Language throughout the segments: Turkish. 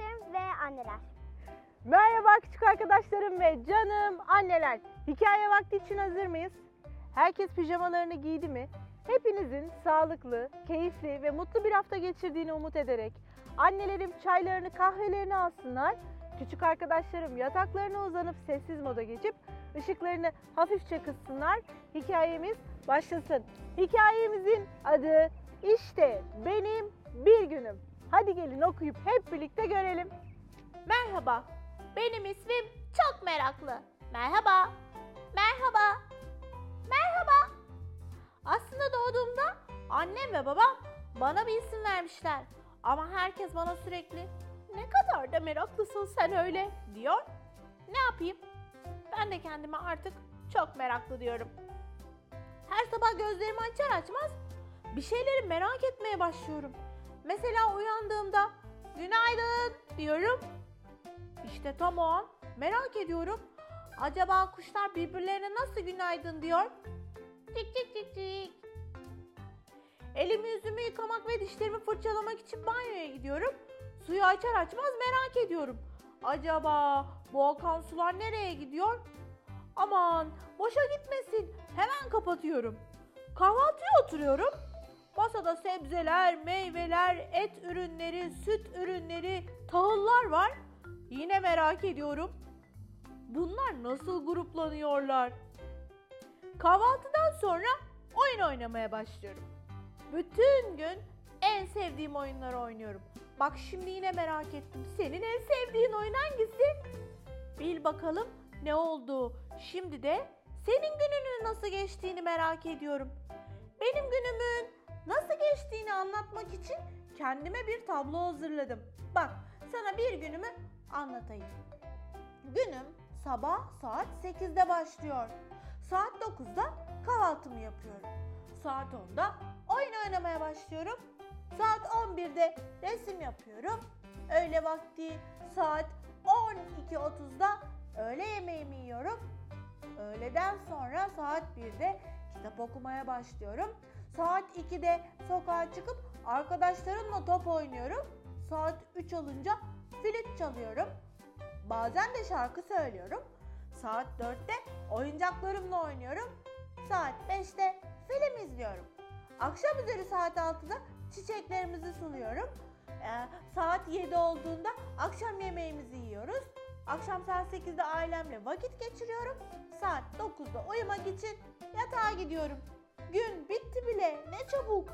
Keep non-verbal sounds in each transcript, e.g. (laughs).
arkadaşlarım ve anneler. Merhaba küçük arkadaşlarım ve canım anneler. Hikaye vakti için hazır mıyız? Herkes pijamalarını giydi mi? Hepinizin sağlıklı, keyifli ve mutlu bir hafta geçirdiğini umut ederek annelerim çaylarını kahvelerini alsınlar. Küçük arkadaşlarım yataklarına uzanıp sessiz moda geçip ışıklarını hafifçe kıssınlar. Hikayemiz başlasın. Hikayemizin adı işte benim bir günüm. Hadi gelin okuyup hep birlikte görelim. Merhaba. Benim ismim çok meraklı. Merhaba. Merhaba. Merhaba. Aslında doğduğumda annem ve babam bana bir isim vermişler. Ama herkes bana sürekli ne kadar da meraklısın sen öyle diyor. Ne yapayım? Ben de kendime artık çok meraklı diyorum. Her sabah gözlerimi açar açmaz bir şeyleri merak etmeye başlıyorum. Mesela uyandığımda günaydın diyorum. İşte tam o an merak ediyorum. Acaba kuşlar birbirlerine nasıl günaydın diyor? Cik cik cik cik. Elimi yüzümü yıkamak ve dişlerimi fırçalamak için banyoya gidiyorum. Suyu açar açmaz merak ediyorum. Acaba bu akan sular nereye gidiyor? Aman boşa gitmesin. Hemen kapatıyorum. Kahvaltıya oturuyorum. Masada sebzeler, meyveler, et ürünleri, süt ürünleri, tahıllar var. Yine merak ediyorum. Bunlar nasıl gruplanıyorlar? Kahvaltıdan sonra oyun oynamaya başlıyorum. Bütün gün en sevdiğim oyunları oynuyorum. Bak şimdi yine merak ettim. Senin en sevdiğin oyun hangisi? Bil bakalım ne oldu? Şimdi de senin gününün nasıl geçtiğini merak ediyorum. Benim günümün nasıl geçtiğini anlatmak için kendime bir tablo hazırladım. Bak sana bir günümü anlatayım. Günüm sabah saat 8'de başlıyor. Saat 9'da kahvaltımı yapıyorum. Saat 10'da oyun oynamaya başlıyorum. Saat 11'de resim yapıyorum. Öğle vakti saat 12.30'da öğle yemeğimi yiyorum. Öğleden sonra saat 1'de kitap okumaya başlıyorum. Saat 2'de sokağa çıkıp arkadaşlarımla top oynuyorum. Saat 3 olunca flüt çalıyorum. Bazen de şarkı söylüyorum. Saat 4'te oyuncaklarımla oynuyorum. Saat 5'te film izliyorum. Akşam üzeri saat 6'da çiçeklerimizi suluyorum. Ee, saat 7 olduğunda akşam yemeğimizi yiyoruz. Akşam saat 8'de ailemle vakit geçiriyorum. Saat 9'da uyumak için yatağa gidiyorum. Gün bitti bile ne çabuk.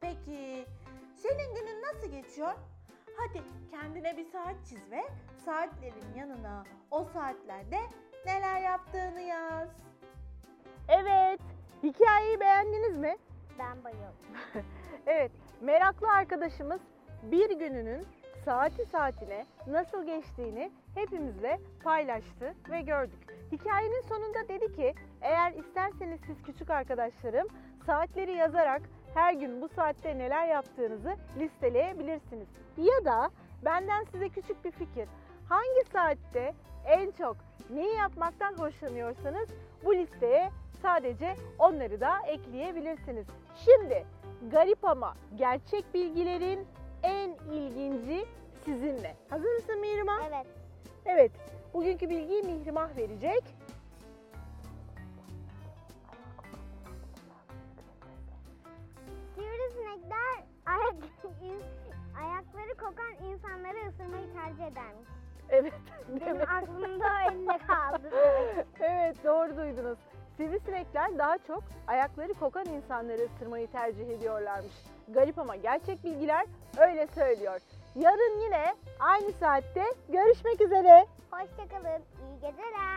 Peki senin günün nasıl geçiyor? Hadi kendine bir saat çiz ve saatlerin yanına o saatlerde neler yaptığını yaz. Evet, hikayeyi beğendiniz mi? Ben bayıldım. (laughs) Evet, meraklı arkadaşımız bir gününün saati saatine nasıl geçtiğini hepimizle paylaştı ve gördük. Hikayenin sonunda dedi ki eğer isterseniz siz küçük arkadaşlarım saatleri yazarak her gün bu saatte neler yaptığınızı listeleyebilirsiniz. Ya da benden size küçük bir fikir. Hangi saatte en çok neyi yapmaktan hoşlanıyorsanız bu listeye sadece onları da ekleyebilirsiniz. Şimdi garip ama gerçek bilgilerin en ilginci sizinle. Hazır mısın Mihrimah? Evet. Evet. Bugünkü bilgiyi Mihrimah verecek. Sivrisinekler ayak, ayakları kokan insanları ısırmayı tercih edermiş. Evet. Benim aklımda öyle (laughs) kaldı. evet doğru duydunuz. Sivrisinekler daha çok ayakları kokan insanları ısırmayı tercih ediyorlarmış. Garip ama gerçek bilgiler öyle söylüyor. Yarın yine aynı saatte görüşmek üzere. Hoşçakalın. İyi geceler.